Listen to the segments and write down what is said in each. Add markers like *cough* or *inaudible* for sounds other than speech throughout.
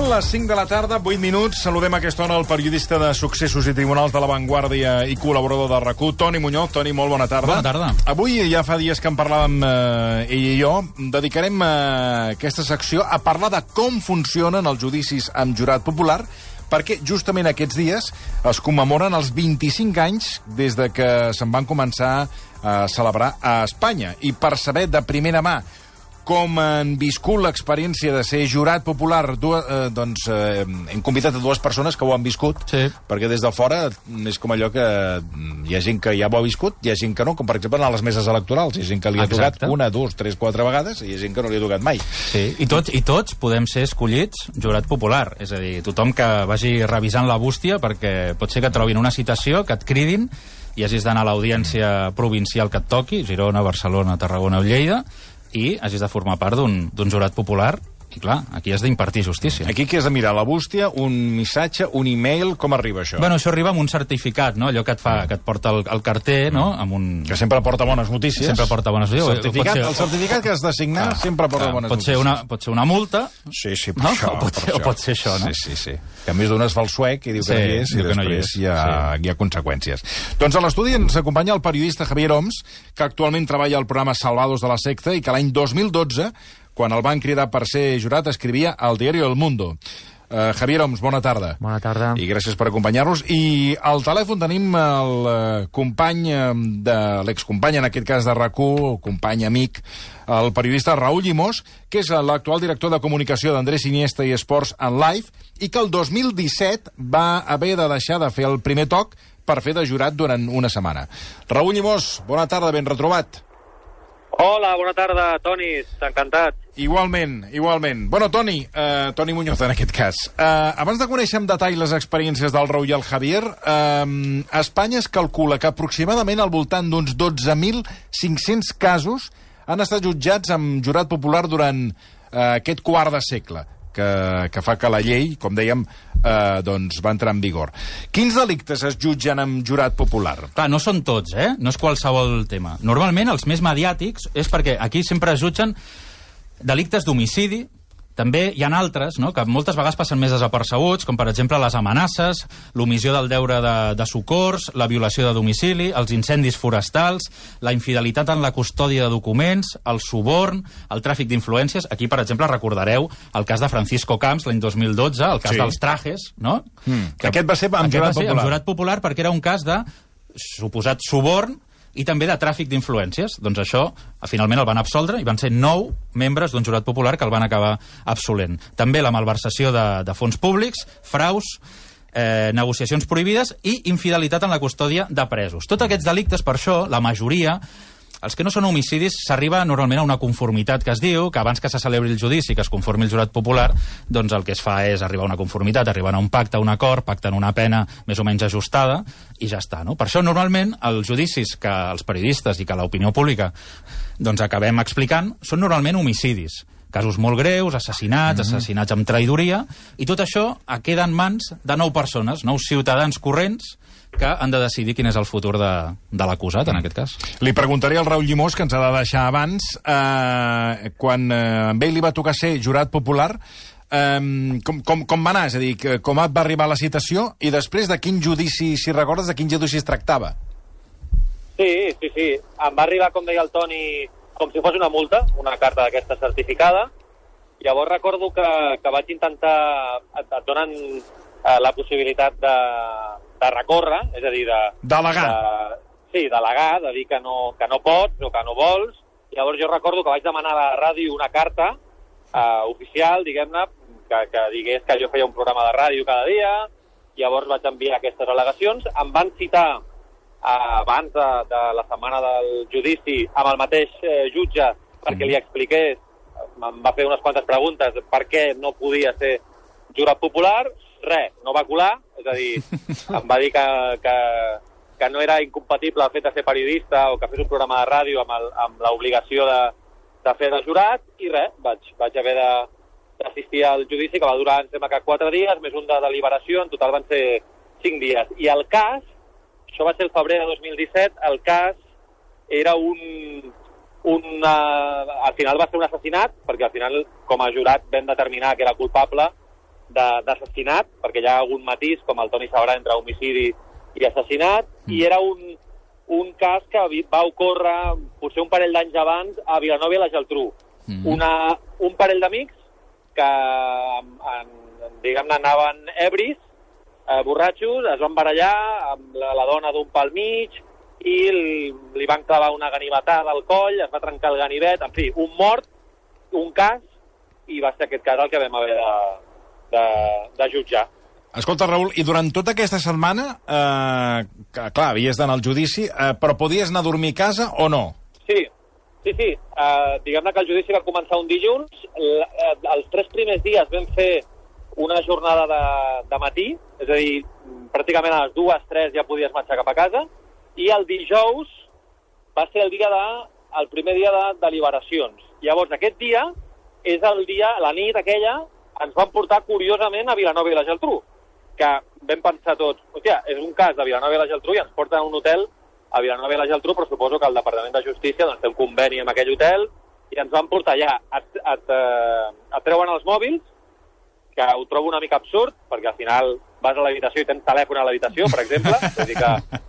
Són les 5 de la tarda, 8 minuts. Saludem a aquesta hora el periodista de Successos i Tribunals de la Vanguardia i col·laborador de rac Toni Muñoz. Toni, molt bona tarda. Bona tarda. Avui, ja fa dies que en parlàvem eh, ell i jo, dedicarem eh, aquesta secció a parlar de com funcionen els judicis amb jurat popular, perquè justament aquests dies es commemoren els 25 anys des de que se'n van començar a celebrar a Espanya. I per saber de primera mà com han viscut l'experiència de ser jurat popular, dues, eh, doncs eh, hem convidat a dues persones que ho han viscut, Sí. perquè des de fora és com allò que mm, hi ha gent que ja ho ha viscut, hi ha gent que no, com per exemple a les meses electorals, hi ha gent que li ha Exacte. tocat una, dues, tres, quatre vegades, i hi ha gent que no li ha tocat mai. Sí, i tots, i tots podem ser escollits jurat popular. És a dir, tothom que vagi revisant la bústia, perquè pot ser que trobin una citació, que et cridin, i hagis d'anar a l'audiència provincial que et toqui, Girona, Barcelona, Tarragona o Lleida, i hagis de formar part d'un jurat popular, i clar, aquí has d'impartir justícia. Aquí què has de mirar? La bústia, un missatge, un e-mail, com arriba això? Bueno, això arriba amb un certificat, no? Allò que et, fa, que et porta el, el carter, no? Amb un... que sempre porta bones notícies. Sempre porta bones notícies. Certificat, Pot ser- el certificat que has de signar Clar, sempre porta clar, bones pot ser, notícies. una, pot ser una multa, Sí, sí, per No? això. O *laughs* pot per ser- o pot ser això, no? Sí, sí, sí. Que a més d'un es fa el suec i diu que Sí, no hi és, i que no hi després és, hi, ha, hi ha conseqüències. Doncs a l'estudi ens acompanya el periodista Javier Oms, que actualment treballa al programa Salvados de la Secta i que l'any 2012, quan el van cridar per ser jurat, escrivia al diari El Mundo. Uh, Javier Oms, bona tarda. Bona tarda. I gràcies per acompanyar-nos. I al telèfon tenim el uh, company, eh, de l'excompany, en aquest cas de rac company amic, el periodista Raül Llimós, que és l'actual director de comunicació d'Andrés Iniesta i Esports en Live, i que el 2017 va haver de deixar de fer el primer toc per fer de jurat durant una setmana. Raül Llimós, bona tarda, ben retrobat. Hola, bona tarda, Toni, encantat. Igualment, igualment. Bueno, Toni, eh, Toni Muñoz en aquest cas. Eh, abans de conèixer en detall les experiències del Raül i el Javier, a Espanya es calcula que aproximadament al voltant d'uns 12.500 casos han estat jutjats amb jurat popular durant eh, aquest quart de segle que, que fa que la llei, com dèiem, eh, doncs va entrar en vigor. Quins delictes es jutgen amb jurat popular? Clar, no són tots, eh? No és qualsevol tema. Normalment, els més mediàtics és perquè aquí sempre es jutgen delictes d'homicidi, també hi ha altres, no?, que moltes vegades passen més desapercebuts, com per exemple les amenaces, l'omissió del deure de, de socors, la violació de domicili, els incendis forestals, la infidelitat en la custòdia de documents, el suborn, el tràfic d'influències. Aquí, per exemple, recordareu el cas de Francisco Camps l'any 2012, el cas Sí. dels trajes, no? Mm. Aquest va ser amb Aquest jurat va ser popular. Amb jurat popular perquè era un cas de suposat suborn i també de tràfic d'influències. Doncs això, finalment el van absoldre i van ser nou membres d'un jurat popular que el van acabar absolent. També la malversació de, de fons públics, fraus, eh, negociacions prohibides i infidelitat en la custòdia de presos. Tots aquests delictes, per això, la majoria, els que no són homicidis, s'arriba normalment a una conformitat que es diu, que abans que se celebri el judici, que es conformi el jurat popular, doncs el que es fa és arribar a una conformitat, arribar a un pacte, a un acord, pacten una pena més o menys ajustada, i ja està, no? Per això, normalment, els judicis que els periodistes i que l'opinió pública doncs acabem explicant són normalment homicidis casos molt greus, assassinats, mm -hmm. assassinats amb traïdoria, i tot això queda en mans de nou persones, nous ciutadans corrents, que han de decidir quin és el futur de, de l'acusat, en aquest cas. Li preguntaré al Raül Llimós, que ens ha de deixar abans, eh, quan eh, amb ell li va tocar ser jurat popular, eh, com, com, com va anar? És a dir, que, com et va arribar la citació i després de quin judici, si recordes, de quin judici es tractava? Sí, sí, sí. Em va arribar, com deia el Toni, com si fos una multa, una carta d'aquesta certificada. Llavors recordo que, que vaig intentar... Et, et donen eh, la possibilitat de, de recórrer, és a dir, de... Delegar. De, sí, delegar, de dir que no, que no pots o que no vols. Llavors jo recordo que vaig demanar a la ràdio una carta eh, oficial, diguem-ne, que, que digués que jo feia un programa de ràdio cada dia, llavors vaig enviar aquestes al·legacions, em van citar eh, abans de, de la setmana del judici amb el mateix eh, jutge perquè li expliqués, em va fer unes quantes preguntes per què no podia ser jurat popular, res, no va colar, és a dir, *laughs* em va dir que, que, que no era incompatible el fet de ser periodista o que fes un programa de ràdio amb, el, amb l'obligació de, de fer de jurat, i res, vaig, vaig haver de, d'assistir al judici, que va durar, em sembla que quatre dies, més un de deliberació, en total van ser cinc dies. I el cas, això va ser el febrer de 2017, el cas era un, un uh, al final va ser un assassinat, perquè al final, com a jurat, vam determinar que era culpable d'assassinat, perquè hi ha algun matís, com el Toni sabrà, entre homicidi i assassinat, i era un, un cas que va ocórrer potser un parell d'anys abans a Vilanova i la Geltrú. Mhm. Una, un parell d'amics que, diguem-ne, anaven ebris, eh, borratxos, es van barallar amb la, la dona d'un pal mig i li, li van clavar una ganivetada al coll, es va trencar el ganivet, en fi, un mort, un cas, i va ser aquest cas el que vam haver de, de, de jutjar. Escolta, Raül, i durant tota aquesta setmana, eh, clar, havies d'anar al judici, eh, però podies anar a dormir a casa o no? Sí, sí, sí. Uh, Diguem-ne que el judici va començar un dilluns. L eh, els tres primers dies vam fer una jornada de, de matí, és a dir, pràcticament a les dues, tres ja podies marxar cap a casa, i el dijous va ser el dia de, el primer dia de deliberacions. Llavors, aquest dia és el dia, la nit aquella, ens van portar curiosament a Vilanova i la Geltrú, que vam pensar tots, hòstia, és un cas de Vilanova i la Geltrú i ens porten a un hotel a Vilanova i la Geltrú, però suposo que el Departament de Justícia doncs, té un conveni amb aquell hotel i ens van portar allà. Et, et, eh, et treuen els mòbils, que ho trobo una mica absurd, perquè al final vas a l'habitació i tens telèfon a l'habitació, per exemple. *laughs* Vull dir que,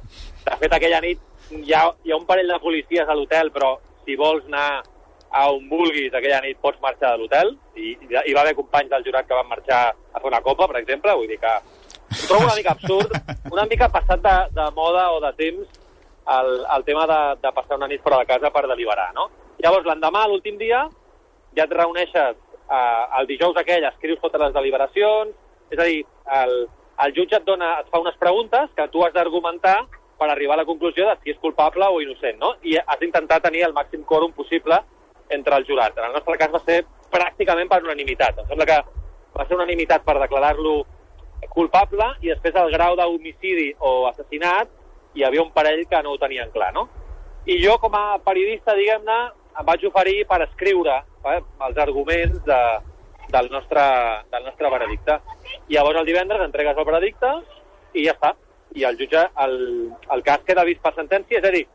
de fet, aquella nit hi ha, hi ha un parell de policies a l'hotel, però si vols anar a on vulguis aquella nit pots marxar de l'hotel, i hi va haver companys del jurat que van marxar a fer una copa, per exemple, vull dir que ho trobo una mica absurd, una mica passat de, de moda o de temps el, el tema de, de passar una nit fora de casa per deliberar, no? Llavors, l'endemà, l'últim dia, ja et reuneixes eh, el dijous aquell, escrius totes les deliberacions, és a dir, el, el jutge et, dona, et fa unes preguntes que tu has d'argumentar per arribar a la conclusió de si és culpable o innocent, no? I has d'intentar tenir el màxim quòrum possible entre els jurats. En el nostre cas va ser pràcticament per unanimitat. Em sembla que va ser unanimitat per declarar-lo culpable i després el grau d'homicidi o assassinat hi havia un parell que no ho tenien clar, no? I jo, com a periodista, diguem-ne, em vaig oferir per escriure eh, els arguments de, del, nostre, del nostre veredicte. I llavors el divendres entregues el veredicte i ja està. I el jutge, el, el cas queda vist per sentència, és a dir,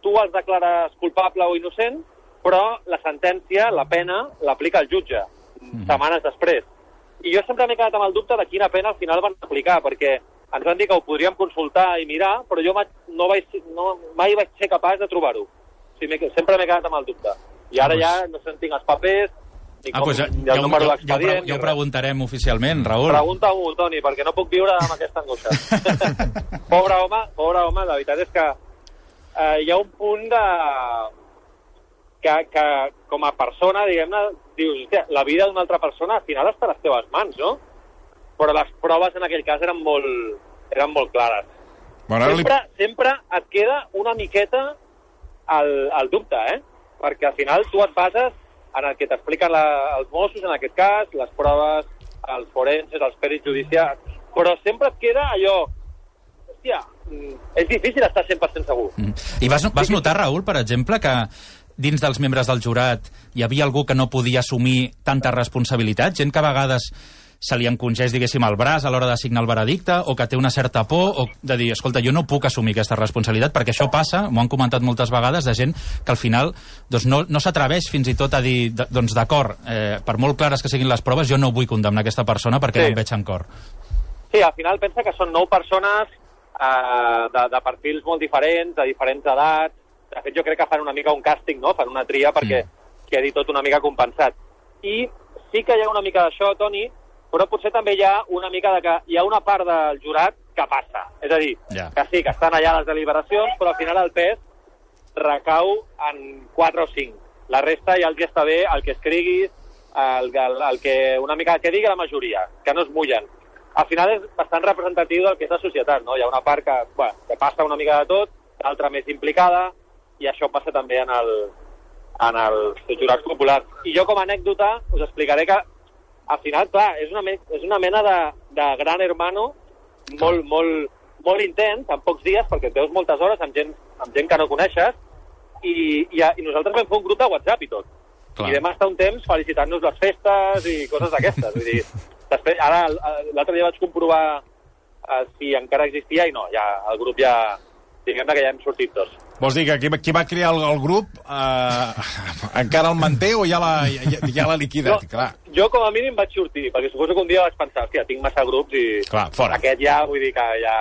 tu els declares culpable o innocent, però la sentència, la pena, l'aplica el jutge, setmanes després. I jo sempre m'he quedat amb el dubte de quina pena al final van aplicar, perquè ens van dir que ho podríem consultar i mirar, però jo no vaig, no, mai vaig ser capaç de trobar-ho. O sigui, sempre m'he quedat amb el dubte. I ara Ah, ja no sé tinc els papers, ni Ah, doncs ja, ja, el ho, ja, ja, ho, ja ho preguntarem oficialment, Raül. Pregunta-ho, Toni, perquè no puc viure amb aquesta angoixa. *laughs* pobre home, pobre home, la veritat és que eh, hi ha un punt de... Que, que com a persona, diguem-ne, dius, hòstia, la vida d'una altra persona al final està a les teves mans, no? Però les proves en aquell cas eren molt, eren molt clares. Bueno, ara li... Sempre, sempre et queda una miqueta el, el dubte, eh? Perquè al final tu et bases en el que t'expliquen els Mossos, en aquest cas, les proves, els forenses, els perits judicials, però sempre et queda allò... Hòstia, mm, és difícil estar 100% segur. Mm. I vas, vas notar, Raül, per exemple, que dins dels membres del jurat hi havia algú que no podia assumir tanta responsabilitat? Gent que a vegades se li encongeix, diguéssim, el braç a l'hora de signar el veredicte, o que té una certa por, o de dir, escolta, jo no puc assumir aquesta responsabilitat, perquè això passa, m'ho han comentat moltes vegades, de gent que al final doncs, no, no s'atreveix fins i tot a dir, doncs d'acord, eh, per molt clares que siguin les proves, jo no vull condemnar aquesta persona perquè Sí. no em veig en cor. Sí, al final pensa que són nou persones eh, de, de perfils molt diferents, de diferents edats. De fet, jo crec que fan una mica un càsting, no? Fan una tria perquè Mm. quedi tot una mica compensat. I sí que hi ha una mica d'això, Toni, però potser també hi ha una mica de que hi ha una part del jurat que passa. És a dir, Ja. que sí, que estan allà les deliberacions, però al final el pes recau en 4 o 5. La resta ja els està bé el que escriguis, el, el, el que, una mica el que digui la majoria, que no es mullen. Al final és bastant representatiu del que és la societat, no? Hi ha una part que, bueno, que passa una mica de tot, l'altra més implicada, i això passa també en el, en els jurats populars. I jo, com a anècdota, us explicaré que, al final, clar, és una, és una mena de, de gran hermano molt, molt, molt intens, en pocs dies, perquè et veus moltes hores amb gent, amb gent que no coneixes, i, i, i nosaltres vam fer un grup de WhatsApp i tot. Clar. I vam estar un temps felicitant-nos les festes i coses d'aquestes. Vull dir, *laughs* després, ara, l'altre dia vaig comprovar eh, si encara existia i no, ja, el grup ja, diguem-ne que ja hem sortit tots. Vols dir que qui, qui va crear el, el grup eh, *laughs* encara el manté o ja l'ha ja, ja l'ha liquidat? Jo, Clar. jo com a mínim vaig sortir, perquè suposo que un dia vaig pensar, hòstia, tinc massa grups i Clar, fora. aquest ja, vull dir que ja,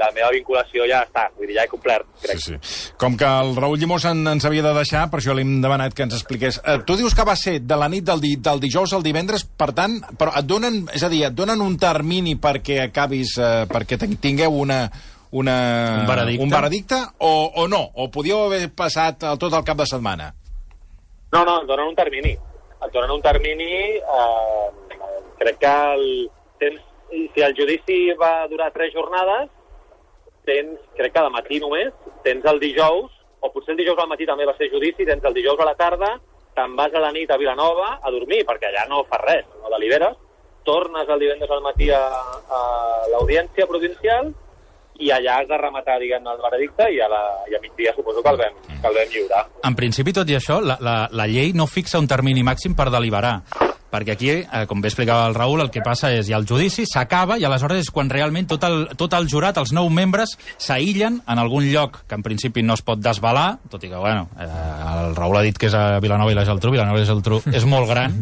la meva vinculació ja està, vull dir, ja he complert, crec. Sí, sí. Com que el Raül Llimós en, ens havia de deixar, per això li hem demanat que ens expliqués. Eh, tu dius que va ser de la nit del, di, del dijous al divendres, per tant, però et donen, és a dir, et donen un termini perquè acabis, eh, perquè tingueu una, una, Un veredicte. un veredicte o, o no? O podíeu haver passat el, tot el cap de setmana? No, no, et donen un termini. Et donen un termini, eh, crec que el, tens, si el judici va durar tres jornades, tens, crec que de matí només, tens el dijous, o potser el dijous al matí també va ser judici, tens el dijous a la tarda, te'n vas a la nit a Vilanova a dormir, perquè allà no fas res, no deliberes, tornes el divendres al matí a, a l'audiència provincial i allà has de rematar, diguem el veredicte i a, la, i a migdia suposo que el vam, que el vam lliurar. En principi, tot i això, la, la, la llei no fixa un termini màxim per deliberar. Perquè aquí, eh, com bé explicava el Raül, el que passa és, hi ha el judici, s'acaba, i aleshores és quan realment tot el, tot el jurat, els nou membres, s'aïllen en algun lloc que en principi no es pot desvelar, tot i que, bueno, eh, el Raül ha dit que és a Vilanova i la Geltrú, Vilanova i la Geltrú és molt gran,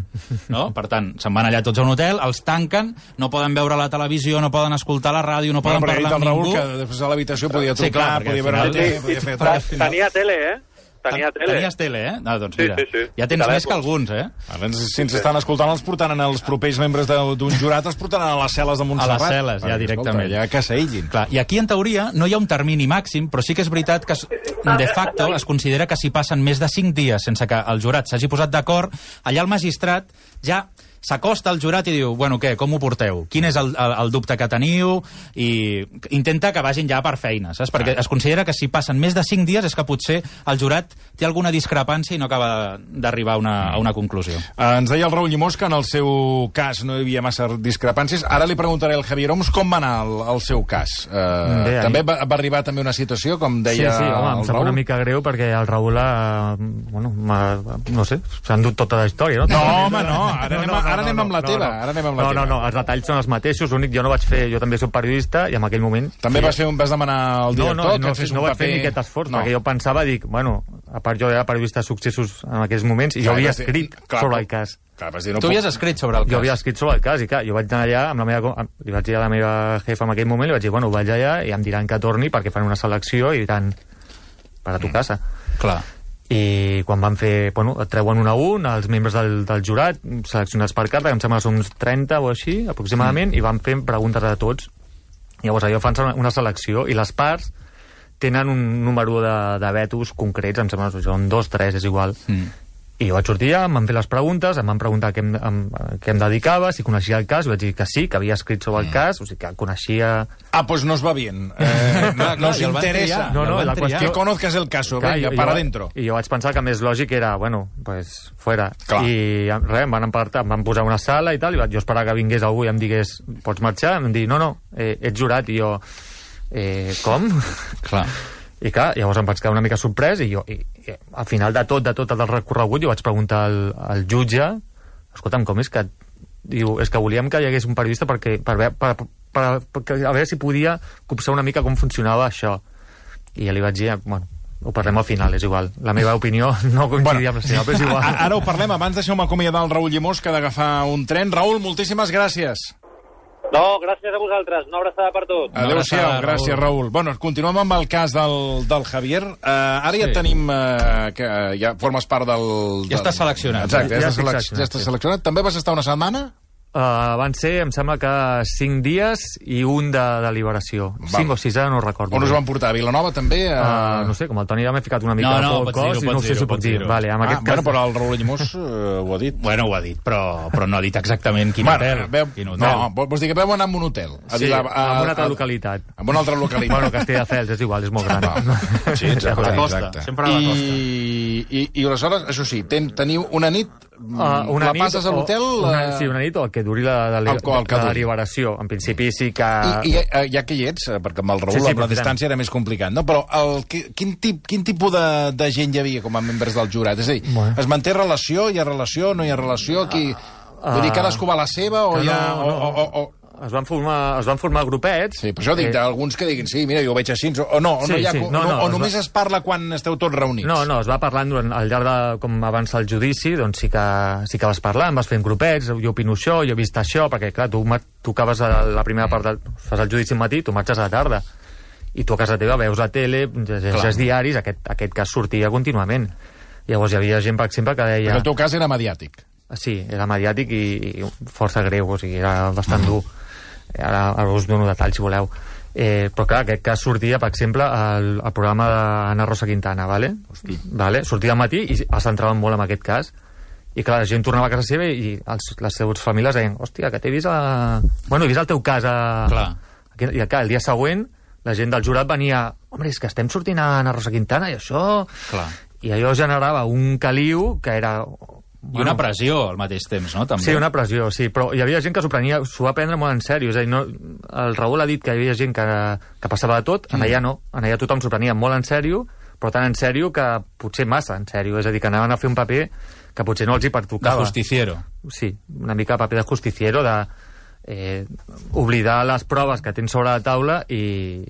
no? Per tant, se'n van allà tots a un hotel, els tanquen, no poden veure la televisió, no poden escoltar la ràdio, no poden dit parlar el amb Raül ningú... que després a l'habitació podia Sí, trucar, clar, perquè podia veure la final- tele, podia fer... Tenia tele, eh? Tenia tele. Tenies tele, eh? No, doncs Sí, mira, sí, sí. ja tens Telèfon. més que alguns, eh? Ara, ens- si ens estan escoltant, els portaran els propers membres de- d'un jurat, els portaran a les cel·les de Montserrat. cel·les, ja directament. Escolta, ja que s'aïllin. Clar, I aquí, en teoria, no hi ha un termini màxim, però sí que és veritat que, de facto, es considera que si passen més de 5 dies sense que el jurat s'hagi posat d'acord, allà el magistrat ja s'acosta al jurat i diu, bueno, què, com ho porteu? Quin és el, el, el dubte que teniu? I intenta que vagin ja per feina, saps? Perquè es considera que si passen més de 5 dies és que potser el jurat té alguna discrepància i no acaba d'arribar a, una, a una conclusió. Eh, ens deia el Raül Llimós que en el seu cas no hi havia massa discrepàncies. Ara li preguntaré al Javier Oms com va anar el, el seu cas. Eh, Bé, també va, va arribar també una situació, com Sí, deia sí, home, em el sap Raül? una mica greu perquè el Raül ha, bueno, no sé, s'ha endut tota la història, no? No, home, no, ara anem a- ara anem amb la teva, ara anem amb la no, teva. No, no, els detalls són els mateixos, l'únic jo no vaig fer, jo també soc periodista i en aquell moment... També vas, fer, un- vas demanar al no, director no, que no, fes no un vaig paper... fer ni aquest esforç, no. perquè jo pensava, dic, bueno, a part jo era periodista de successos en aquells moments i Clar, jo havia escrit clar, sobre el cas. Clar, dir, no Tu puc... havies escrit sobre el cas. Jo havia escrit sobre el cas i clar, jo vaig anar allà amb la meva, li vaig dir a la meva jefa en aquell moment, li vaig dir, bueno, vaig allà i em diran que torni perquè fan una selecció i diran per a tu casa. Clar. I quan van fer, bueno, treuen un a un els membres del, del jurat, seleccionats per carta, que em sembla que són uns 30 o així, aproximadament, mm. i van fent preguntes a tots. Llavors allò fan una selecció i les parts tenen un número de, de vetos concrets, em sembla que són dos, tres, és igual. Mm. I jo vaig sortir allà, em van fer les preguntes, em van preguntar què em, em, què em dedicava, si coneixia el cas, vaig dir que sí, que havia escrit sobre el cas, o sigui que coneixia... Ah, pues nos va bien. Eh, *laughs* no, No, i el no, van la qüestió- Que conozcas el caso, Clar, venga, jo- para jo- adentro. I jo vaig pensar que més lògic era, bueno, pues, fuera. Clar. I res, em van, empartar, em van posar una sala i tal, i vaig, jo esperava que vingués algú i em digués, pots marxar? Em van dir, no, no, eh, ets jurat. I jo, eh, com? Clar. I clar, llavors em vaig quedar una mica sorprès i jo, i, al final de tot, de tot el recorregut, jo vaig preguntar al, al jutge, escolta'm, com és que... Diu, és que volíem que hi hagués un periodista perquè, per, per, per, per, a veure si podia copsar una mica com funcionava això. I ja li vaig dir, bueno, ho parlem al final, és igual. La meva opinió *laughs* no coincidia amb la seva, però és igual. Ara ho parlem, abans deixeu-me acomiadar el Raül Llimós, que ha d'agafar un tren. Raül, moltíssimes gràcies. No, gràcies a vosaltres. Una abraçada per tots. Una Adéu-siau, gràcies, Raül. Raül. Bueno, continuem amb el cas del, del Javier. Uh, ara ja Sí. tenim... Uh, que uh, ja formes part del... Ja del- està seleccionat. Exacte, ja, Ja ja, estic està, selec seleccionat, ja està sí. seleccionat. També vas estar una setmana? Uh, van ser, em sembla que 5 dies i un de deliberació. Val. 5 o 6, ara no ho recordo. On us van portar? A Vilanova, també? Uh, Uh, no sé, com el Toni ja m'he ficat una mica No, no, por al cos i no sé si ho puc dir. Vale, en ah, aquest bueno, cas... però el Raül Llimós uh, ho ha dit. Bueno, ho ha dit, però, però no ha dit exactament quin hotel. veu, Quin hotel. no, vol- vols dir que veu anar a un hotel? A Sí, Vila- en una altra localitat. En una altra localitat. Bueno, Castelldefels, és igual, és molt gran. Va. Sí, *laughs* exacte. A la costa, exacte. sempre a la costa. I, i, I aleshores, això sí, ten, teniu una nit, Uh, una la nit passes a l'hotel... Eh, sí, una nit o el que duri la, la, la, El el que la duri. deliberació. En principi sí que... I, i eh, ja que hi ets, eh, perquè amb el Raül Sí, sí, amb la distància era més complicat, no? però el, qui- quin, tip, quin tipus de, de gent hi havia com a membres del jurat? És a dir, Bueno. es manté relació, hi ha relació, no hi ha relació? Qui... Vull dir, cadascú va a la seva o Que hi ha... no, no. o, o, o, es van formar, es van formar grupets. Sí, per això dic, Eh, d'alguns que diguin, sí, mira, jo ho veig així, o no, o Sí, no, hi ha, sí, no, no, no, o es només va- es parla quan esteu tots reunits. No, no, es va parlant durant, al llarg de com avança el judici, doncs sí que, sí que vas parlant, vas fent grupets, jo opino això, jo he vist això, perquè clar, tu, acabes a la primera part, del, fas el judici al matí, tu marxes a la tarda, i tu a casa teva veus la tele, llegeixes diaris, aquest, aquest cas sortia contínuament. Llavors hi havia gent, per exemple, que deia... el teu cas era mediàtic. Sí, era mediàtic i, i força greu, o sigui, era bastant dur. Ara, ara us dono detalls, si voleu. Eh, però clar, aquest cas sortia, per exemple, al, al programa d'Anna Rosa Quintana, vale? Hosti. vale? sortia al matí i es centraven molt en aquest cas. I clar, la gent tornava a casa seva i els, les seves famílies deien hòstia, que t'he vist a... Bueno, he vist el teu cas a... Clar. I clar, el dia següent la gent del jurat venia home, és que estem sortint a Anna Rosa Quintana i això... Clar. I allò generava un caliu que era... I una pressió al mateix temps, no? També. Sí, una pressió, sí, però hi havia gent que s'ho prenia, s'ho va prendre molt en sèrio, és a dir, no, el Raül ha dit que hi havia gent que, que passava de tot, en allà no, en allà tothom s'ho prenia molt en sèrio, però tan en sèrio que potser massa en sèrio, és a dir, que anaven a fer un paper que potser no els hi De pertocava. justiciero. Sí, una mica paper de justiciero, de eh, oblidar les proves que tens sobre la taula i,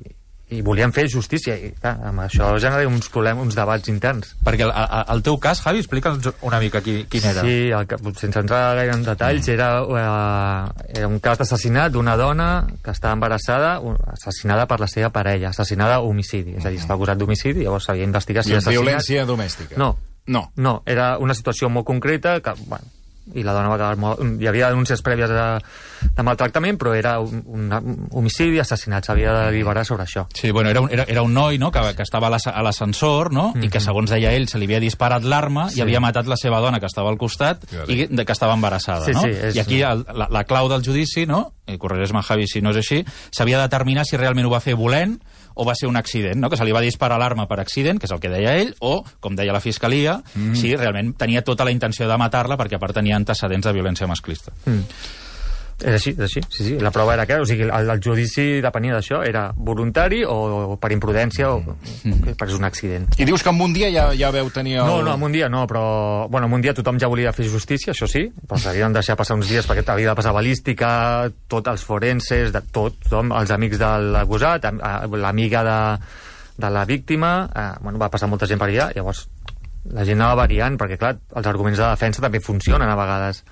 i volien fer justícia, i clar, amb això genera uns problemes, uns debats interns. Perquè el, el, el teu cas, Javi, explica'ns una mica qui, quin era. Sí, el, que- sense entrar gaire en detalls, era, eh, era un cas d'assassinat d'una dona que estava embarassada, assassinada per la seva parella, assassinada a homicidi, és a dir, està acusat d'homicidi, llavors s'havia d'investigar si assassinat. violència domèstica. No. No. No, era una situació molt concreta que, bueno, i la dona va acabar molt... Hi havia denúncies prèvies de, de maltractament, però era un, un homicidi, assassinat, s'havia de deliberar sobre això. Sí, bueno, era un, era, era un noi no? que, que estava a l'as- a l'ascensor no? i que, segons deia ell, se li havia disparat l'arma. Sí. i havia matat la seva dona, que estava al costat, i de, que estava embarassada. Sí, no? sí, és- I aquí el, la, la clau del judici, no? i corregeix-me, Javi, si no és així, s'havia de determinar si realment ho va fer volent o va ser un accident, no? que se li va disparar l'arma per accident, que és el que deia ell, o, com deia la Fiscalia, mm. si realment tenia tota la intenció de matar-la perquè a part tenia antecedents de violència masclista. Mm. És així, és així. Sí, sí, la prova era que, o sigui, el, el judici depenia d'això, era voluntari o, o per imprudència o Mm. perquè és un accident. I dius que en un dia ja, ja veu tenir el... No, no, en un dia no, però... Bueno, en un dia tothom ja volia fer justícia, això sí, però s'havien de deixar passar uns dies perquè havia de passar balística, tots els forenses, de tot, tothom, els amics de l'acusat, l'amiga de, de la víctima, eh, bueno, va passar molta gent per allà, llavors la gent anava variant, perquè clar, els arguments de defensa també funcionen a vegades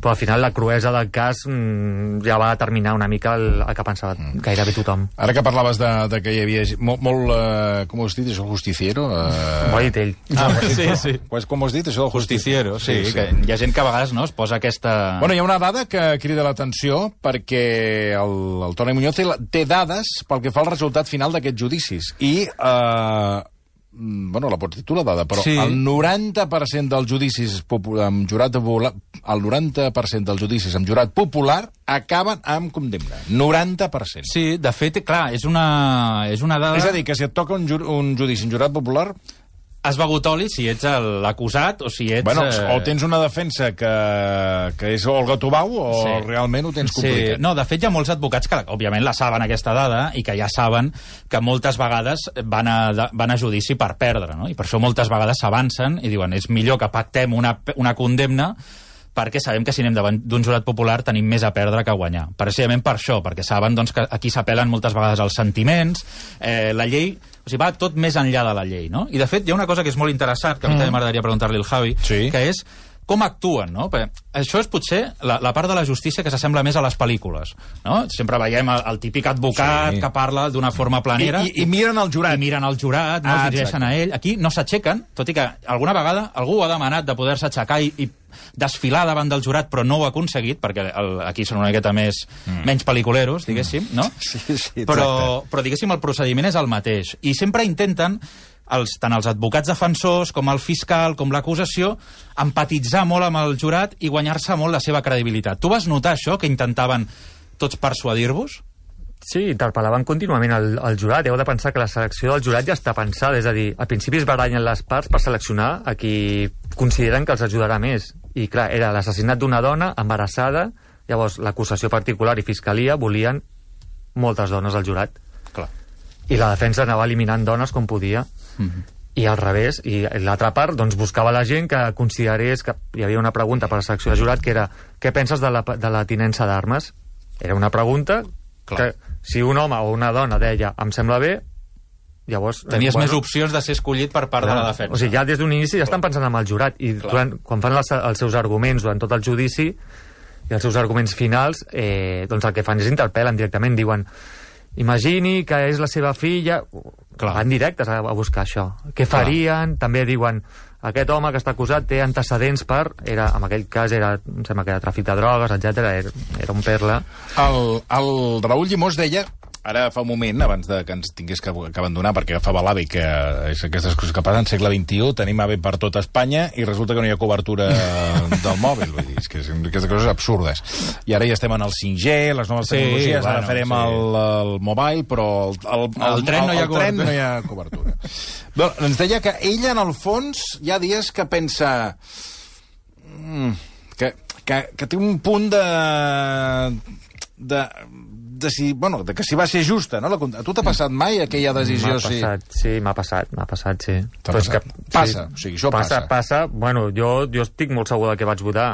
però al final la cruesa del cas mm, ja va determinar una mica el, el que pensava gairebé tothom. Ara que parlaves de, de que hi havia molt, molt eh, com ho has dit, això, justiciero? Eh... Ho ha dit ell. Ah, sí, sí. Pues, com ho has dit, això del Justiciero, sí, sí, sí. Que hi ha gent que a vegades no, es posa aquesta... Bueno, hi ha una dada que crida l'atenció perquè el, el Toni Muñoz té, dades pel que fa al resultat final d'aquests judicis. I, eh, mm, bueno, la pots dir tu la dada, però Sí. el 90% dels judicis amb jurat popular, el 90% dels judicis amb jurat popular acaben amb condemna. 90%. Sí, de fet, clar, és una, és una dada... És a dir, que si et toca un, ju un judici amb jurat popular, Has begut oli si ets l'acusat o si ets... bueno, eh, o tens una defensa que, que és Olga Tobau o Sí. realment ho tens Sí, complicat. no, de fet hi ha molts advocats que, òbviament, la saben aquesta dada i que ja saben que moltes vegades van a, van a judici per perdre, no? I per això moltes vegades s'avancen i diuen és millor que pactem una, una condemna perquè sabem que si anem davant d'un jurat popular tenim més a perdre que a guanyar. Precisament per això, perquè saben doncs, que aquí s'apel·len moltes vegades els sentiments, eh, la llei... Sigui, va tot més enllà de la llei, no? I, de fet, hi ha una cosa que és molt interessant, que a mi també m'agradaria preguntar-li al Javi, Sí. que és com actuen, no? Perquè això és potser la, la part de la justícia que s'assembla més a les pel·lícules, no? Sempre veiem el, el típic advocat Sí. que parla d'una forma planera... I, i, I miren el jurat. i miren el jurat, no Ah, es dirigeixen exacte. a ell. Aquí no s'aixequen, tot i que alguna vegada algú ha demanat de poder-se aixecar i, i desfilar davant del jurat, però no ho ha aconseguit, perquè el, aquí són una miqueta més, mm. menys pel·liculeros, diguéssim, no? Sí, sí, exacte. però, però diguéssim, el procediment és el mateix. I sempre intenten, els, tant els advocats defensors com el fiscal, com l'acusació, empatitzar molt amb el jurat i guanyar-se molt la seva credibilitat. Tu vas notar això, que intentaven tots persuadir-vos? Sí, interpel·laven contínuament el, el jurat. Heu de pensar que la selecció del jurat ja està pensada. És a dir, al principi es barallen les parts per seleccionar a qui consideren que els ajudarà més. I clar, era l'assassinat d'una dona embarassada, llavors l'acusació particular i fiscalia volien moltes dones al jurat. Clar. I la defensa anava eliminant dones com podia. Mm -hmm. I al revés, i l'altra part doncs, buscava la gent que considerés que hi havia una pregunta per a la secció de jurat que era què penses de la, de la tinença d'armes? Era una pregunta Clar. que si un home o una dona deia em sembla bé, llavors... eh, Tenies més opcions de ser escollit per part de la defensa. O sigui, ja des d'un inici ja estan pensant en el jurat i Clar. durant, quan fan els, els seus arguments durant tot el judici i els seus arguments finals, eh, doncs el que fan és interpel·len directament, diuen imagini que és la seva filla... Clar. Van directes a, a buscar això. Què farien? També diuen aquest home que està acusat té antecedents per... Era, en aquell cas era, em sembla que era tràfic de drogues, etc. Era, era un perla. El, el Raül Llimós deia ara fa un moment, abans de que ens tingués que, que abandonar, perquè agafava l'AVE, que és aquestes coses que passen segle XXI, tenim AVE per tota Espanya i resulta que no hi ha cobertura *laughs* del mòbil. Vull dir, és que són aquestes coses absurdes. I ara ja estem en el 5G, les noves Sí, tecnologies, ara bueno, farem sí. el, el mobile, però el, el, Al tren no hi ha el tren no hi ha cobertura. Bé, ens deia que ella, en el fons, hi ha dies que pensa... Mm, que, que, que té un punt de... de de si, bueno, de que si va ser justa, no? La, a tu t'ha passat mai aquella decisió? M'ha passat, sí, m'ha passat, m'ha passat, sí. T'ha Però és passat? Passa, o sigui, això passa. passa. Passa, bueno, jo, jo estic molt segur de que vaig votar,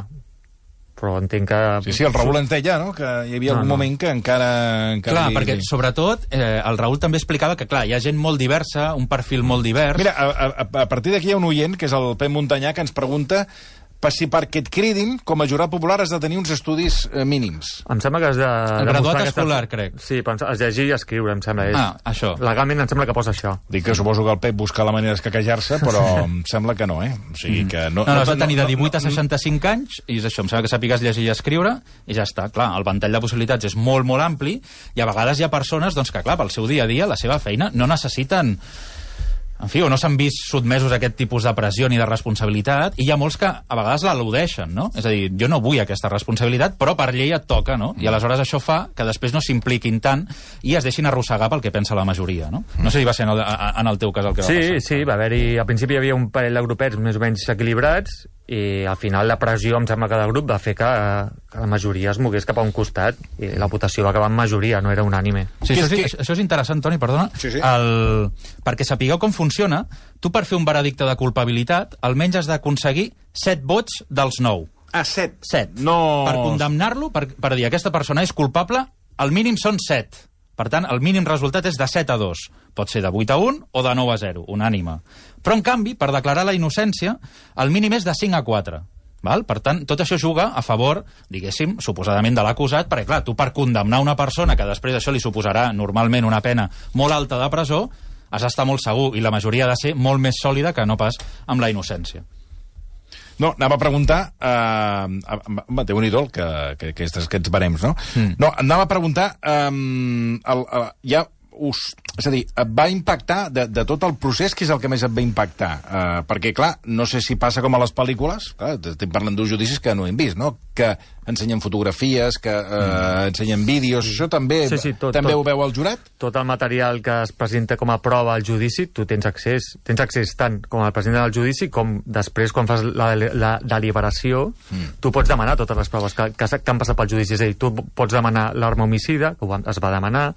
però entenc que... Sí, sí, el Raül ens deia, no?, que hi havia No, algun no. moment que encara... encara Clar, li- perquè sobretot eh, el Raül també explicava que, clar, hi ha gent molt diversa, un perfil molt divers... Mira, a, a, a partir d'aquí hi ha un oient, que és el Pep Muntanyà, que ens pregunta per si perquè et cridin, com a jurat popular, has de tenir uns estudis eh, mínims. Em sembla que has de... El graduat escolar, crec. Sí, però has de llegir i escriure, em sembla. És... Ah, això. Legalment em sembla que posa això. Dic que suposo que el Pep busca la manera d'escaquejar-se, *laughs* però em sembla que no, eh? O sigui que no... No, no, has de tenir de no- 18 a 65 anys, i és això, em sembla que sàpigues llegir i escriure, i ja està. Clar, el ventall de possibilitats és molt, molt ampli, i a vegades hi ha persones doncs, que, clar, pel seu dia a dia, la seva feina, no necessiten en fi, o no s'han vist sotmesos a aquest tipus de pressió ni de responsabilitat, i hi ha molts que a vegades l'al·ludeixen, no? És a dir, jo no vull aquesta responsabilitat, però per llei et toca, no? I aleshores això fa que després no s'impliquin tant i es deixin arrossegar pel que pensa la majoria, no? No sé si va ser en el, en el teu cas el que va Sí, passar. sí, va haver-hi... Al principi hi havia un parell de grupets més o menys equilibrats i al final la pressió, em sembla que del grup, va fer que, que la majoria es mogués cap a un costat i la votació va acabar en majoria, no era unànime. Sí, això, és és, que- això és interessant, Toni, perdona. Sí, sí. El... Perquè sapigueu com funciona, tu per fer un veredicte de culpabilitat almenys has d'aconseguir 7 vots dels 9. Ah, set. 7. No... Per condemnar-lo, per, per dir aquesta persona és culpable, el mínim són 7. Per tant, el mínim resultat és de 7 a 2. Pot ser de 8 a 1 o de 9 a 0, unànime. Però, en canvi, per declarar la innocència, el mínim és de 5 a 4. Val? Per tant, tot això juga a favor, diguéssim, suposadament de l'acusat, perquè, clar, tu per condemnar una persona que després això li suposarà normalment una pena molt alta de presó, has d'estar molt segur, i la majoria ha de ser molt més sòlida que no pas amb la innocència. No, anava a preguntar... Eh, home, déu nhi que, que, que aquests, aquests barems, no? Mm. No, anava a preguntar... Eh, el, el, ja us, és a dir, et va impactar de, de tot el procés, què és el que més et va impactar? Eh, perquè, clar, no sé si passa com a les pel·lícules, clar, estem parlant d'uns judicis que no hem vist, no? Que ensenyen fotografies, que eh, mm. ensenyen vídeos, això també, Sí, sí, tot, també tot. ho veu el jurat? Tot el material que es presenta com a prova al judici, tu tens accés. Tens accés tant com al president del judici com després, quan fas la, la deliberació, mm. tu pots demanar totes les proves que, que, que han passat pel judici. És a dir, tu pots demanar l'arma homicida, que es va demanar,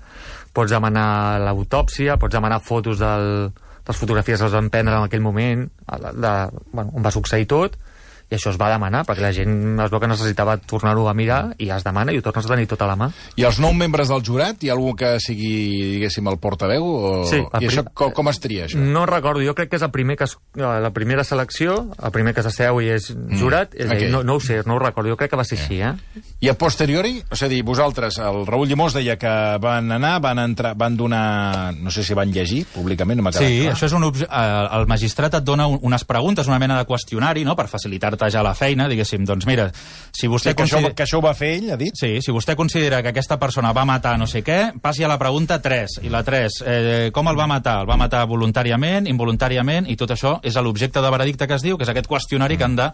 pots demanar l'autòpsia, pots demanar fotos del, de les fotografies que es van prendre en aquell moment, de, bueno, on va succeir tot, i això es va demanar, perquè la gent es veu que necessitava tornar-ho a mirar, i es demana i ho tornes a tenir tot a la mà. I els nou membres del jurat, hi ha algú que sigui, diguéssim, el portaveu? O... Sí, el I això, prim- com, com es tria, això? No recordo, jo crec que és el primer que es, eh, la primera selecció, el primer que s'asseu i és jurat, és a dir, ok. no, no ho sé, no ho recordo, jo crec que va ser així, eh? I a posteriori, és a dir, vosaltres, el Raül Llimós deia que van anar, van entrar, van donar... No sé si van llegir públicament, no m'ha quedat Sí, clar. això és un, obje- eh, el magistrat et dona un, unes preguntes, una mena de qüestionari, no?, per facilitar-te ja la feina, diguéssim, doncs mira, si vostè... Sí, que, això, consider- que això ho va fer ell, ha dit? Sí, si vostè considera que aquesta persona va matar no sé què, passi a la pregunta 3. I la 3, eh, com el va matar? El va matar voluntàriament, involuntàriament, i tot això és l'objecte de veredicte que es diu, que és aquest qüestionari que han de,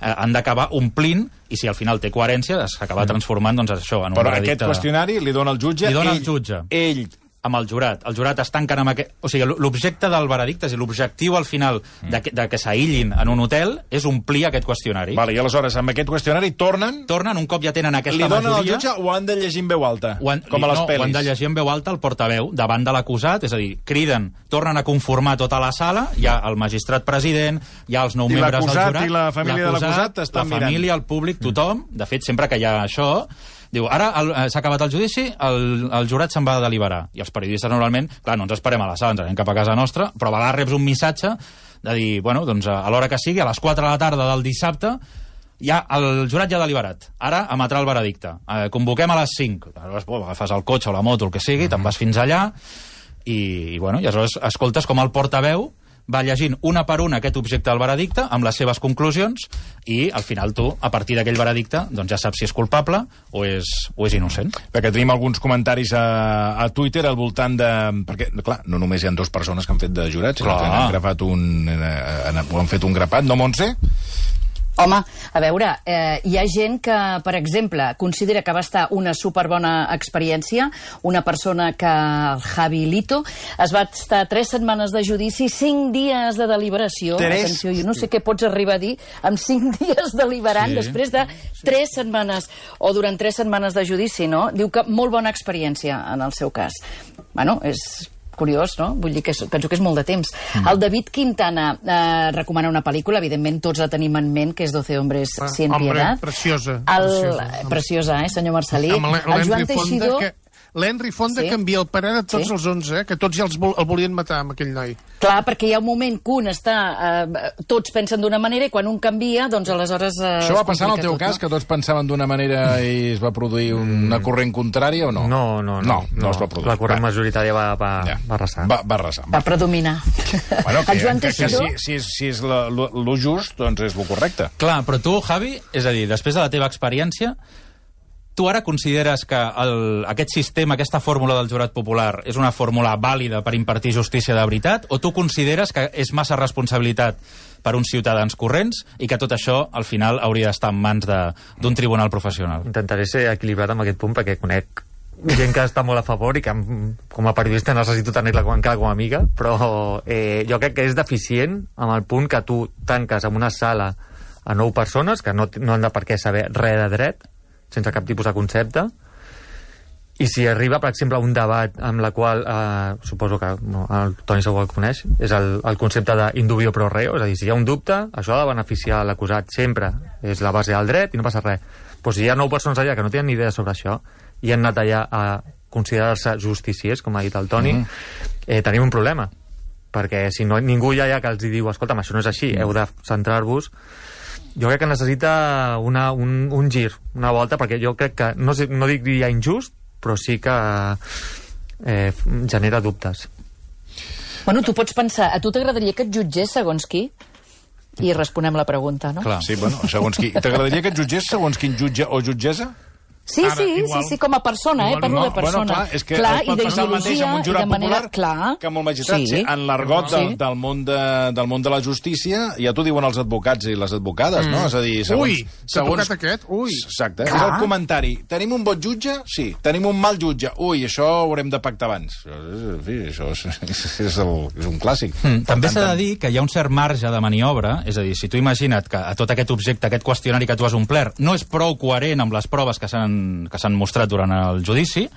eh, han d'acabar omplint, i si al final té coherència, s'acaba transformant, doncs, això, en un Però veredicte... aquest qüestionari li dona el jutge... Li dona ell, el jutge. Ell, amb el jurat. El jurat es tanquen amb aquest... O sigui, l'objecte del veredicte, és l'objectiu al final de que, de que s'aïllin en un hotel és omplir aquest qüestionari. Vale, i aleshores, amb aquest qüestionari tornen... Tornen, un cop ja tenen aquesta Li donen al majoria... jutge o han de llegir en veu alta? Han, com a les no, pel·lis? ho han de llegir en veu alta el portaveu davant de l'acusat, és a dir, criden, tornen a conformar tota la sala, hi ha el magistrat president, hi ha els nou I membres del jurat... i la família de l'acusat estan La mirant. família, el públic, tothom, de fet, sempre que hi ha això, Diu, ara eh, s'ha acabat el judici, el, el jurat se'n va a deliberar. I els periodistes normalment, clar, no ens esperem a la sala, ens anem cap a casa nostra, però a vegades reps un missatge de dir, bueno, doncs a a l'hora que sigui, a les 4 de la tarda del dissabte, ja el jurat ja ha deliberat. Ara emetrà el veredicte. Eh, convoquem a les 5. Aleshores, bo, agafes el cotxe o la moto, el que sigui, te'n vas fins allà i, i, bueno, i aleshores escoltes com el portaveu va llegint una per una aquest objecte del veredicte amb les seves conclusions i al final tu, a partir d'aquell veredicte, doncs ja saps si és culpable o és, o és innocent. Perquè tenim alguns comentaris a, a Twitter al voltant de... Perquè, clar, no només hi ha dues persones que han fet de jurats, sinó Clar. que han, grapat un, eh, han, han fet un grapat, no, Montse? Home, a veure, eh, hi ha gent que, per exemple, considera que va estar una superbona experiència, una persona que, el Javi Lito, es va estar tres setmanes de judici, cinc dies de deliberació. Tres? Atenció, jo no sé què pots arribar a dir amb cinc *laughs* dies deliberant Sí. després de tres setmanes o durant tres setmanes de judici, no? Diu que molt bona experiència en el seu cas. Bueno, és curiós, no? Vull dir que és, penso que és molt de temps. Mm. El David Quintana eh, recomana una pel·lícula, evidentment tots la tenim en ment, que és 12 hombres Ah, sin hombre, piedad. preciosa, El, preciosa. preciosa, eh, senyor Marcelí? Amb l'He- el Joan Teixidor... que... L'Henry Fonda Sí. canvia el parer de tots Sí. els 11, eh? que tots ja els vol, el volien matar, amb aquell noi. Clar, perquè hi ha un moment que un està... Eh, tots pensen d'una manera i quan un canvia, doncs aleshores... Eh, Això va passar en el teu tot, cas, no? que tots pensaven d'una manera i es va produir una corrent contrària o no? No, no, no. No, no, es va produir. La corrent Va. majoritària va, va, Ja. va arrasar. Va, va arrasar. Va predominar. *laughs* Bueno, que, el Joan que, que si, si, és, si és la, lo, lo just, doncs és lo correcte. Clar, però tu, Javi, és a dir, després de la teva experiència, tu ara consideres que el, aquest sistema, aquesta fórmula del jurat popular és una fórmula vàlida per impartir justícia de veritat o tu consideres que és massa responsabilitat per uns ciutadans corrents i que tot això, al final, hauria d'estar en mans d'un tribunal professional? Intentaré ser equilibrat amb aquest punt perquè conec gent que està molt a favor i que com a periodista necessito tenir-la com, com a amiga, però eh, jo crec que és deficient amb el punt que tu tanques en una sala a nou persones que no, no han de per què saber res de dret, sense cap tipus de concepte, i si arriba, per exemple, a un debat amb la qual, eh, suposo que no, el Toni segur que el coneix, és el, el concepte d'indubio pro reo, és a dir, si hi ha un dubte, això ha de beneficiar l'acusat sempre, és la base del dret i no passa res. Però si hi ha nou persones allà que no tenen ni idea sobre això i han anat allà a considerar-se justiciers, com ha dit el Toni, mm -hmm. eh, tenim un problema. Perquè si no ningú hi ha allà que els diu, escolta, això no és així, heu de centrar-vos jo crec que necessita una, un, un gir, una volta, perquè jo crec que, no, sé, no diria injust, però sí que eh, genera dubtes. Bueno, tu pots pensar, a tu t'agradaria que et jutgés segons qui? I responem la pregunta, no? Clar. Sí, bueno, segons qui. T'agradaria que et jutgés segons quin jutge o jutgessa? Sí, Ara, sí, igual. sí, sí, com a persona, eh? Parlo no. de persona. Bueno, clar, és que clar, i mateix amb un d'ideologia i jurat de manera... popular Clar. que amb el magistrat. Sí. Sí. En l'argot del, Sí. del, món de, del món de la justícia ja t'ho diuen els advocats i les advocades, no? És a dir, segons... Ui, tocat aquest? Ui. Exacte. És Clar. el comentari. Tenim un bon jutge? Sí. Tenim un mal jutge? Ui, això ho haurem de pactar abans. En fi, això és, és, *laughs* és, el, és un clàssic. Mm, també s'ha de dir que hi ha un cert marge de maniobra, és a dir, si tu imagina't que a tot aquest objecte, aquest qüestionari que tu has omplert, no és prou coherent amb les proves que s'han s'han mostrat durant el judici,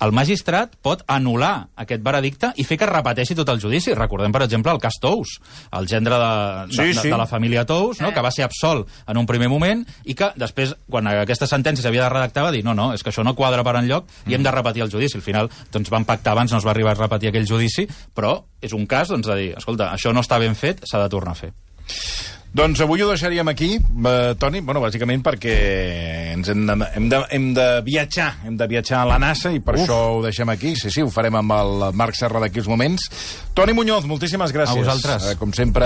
el magistrat pot anul·lar aquest veredicte i fer que es repeteixi tot el judici. Recordem, per exemple, el cas Tous, el gendre de, de, Sí, de, sí. de la família Tous, no? que va ser absolt en un primer moment i que després, quan aquesta sentència s'havia de redactar, va dir no, no, és que això no quadra per enlloc i hem de repetir el judici. Al final, doncs, van pactar abans, no es va arribar a repetir aquell judici, però és un cas doncs, de dir, escolta, això no està ben fet, s'ha de tornar a fer. Doncs avui ho deixaríem aquí, eh, Toni, bueno, bàsicament perquè ens hem de, hem, de, hem de viatjar, hem de viatjar a la NASA i per Uf. això ho deixem aquí. Sí, sí, ho farem amb el Marc Serra d'aquí uns moments. Toni Muñoz, moltíssimes gràcies. A vosaltres. Eh, com sempre,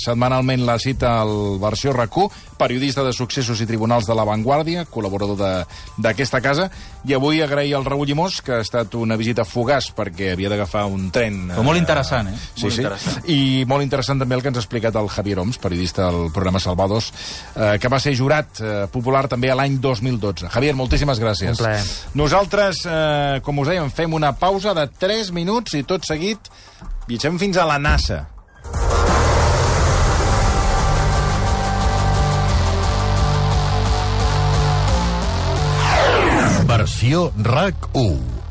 setmanalment la cita al versió RAC1, periodista de successos i tribunals de La Vanguardia, col·laborador de- d'aquesta casa, i avui agrair al Raül Llimós, que ha estat una visita fugaç perquè havia d'agafar un tren... Però molt interessant, eh? Sí, Molt sí. interessant. I molt interessant també el que ens ha explicat el Javier Oms, periodista del programa Salvados, eh, que va ser jurat eh, popular també a l'any 2012. Javier, moltíssimes gràcies. Un plaer. Nosaltres, eh, com us dèiem, fem una pausa de 3 minuts i tot seguit viatgem fins a la NASA. Versió RAC 1.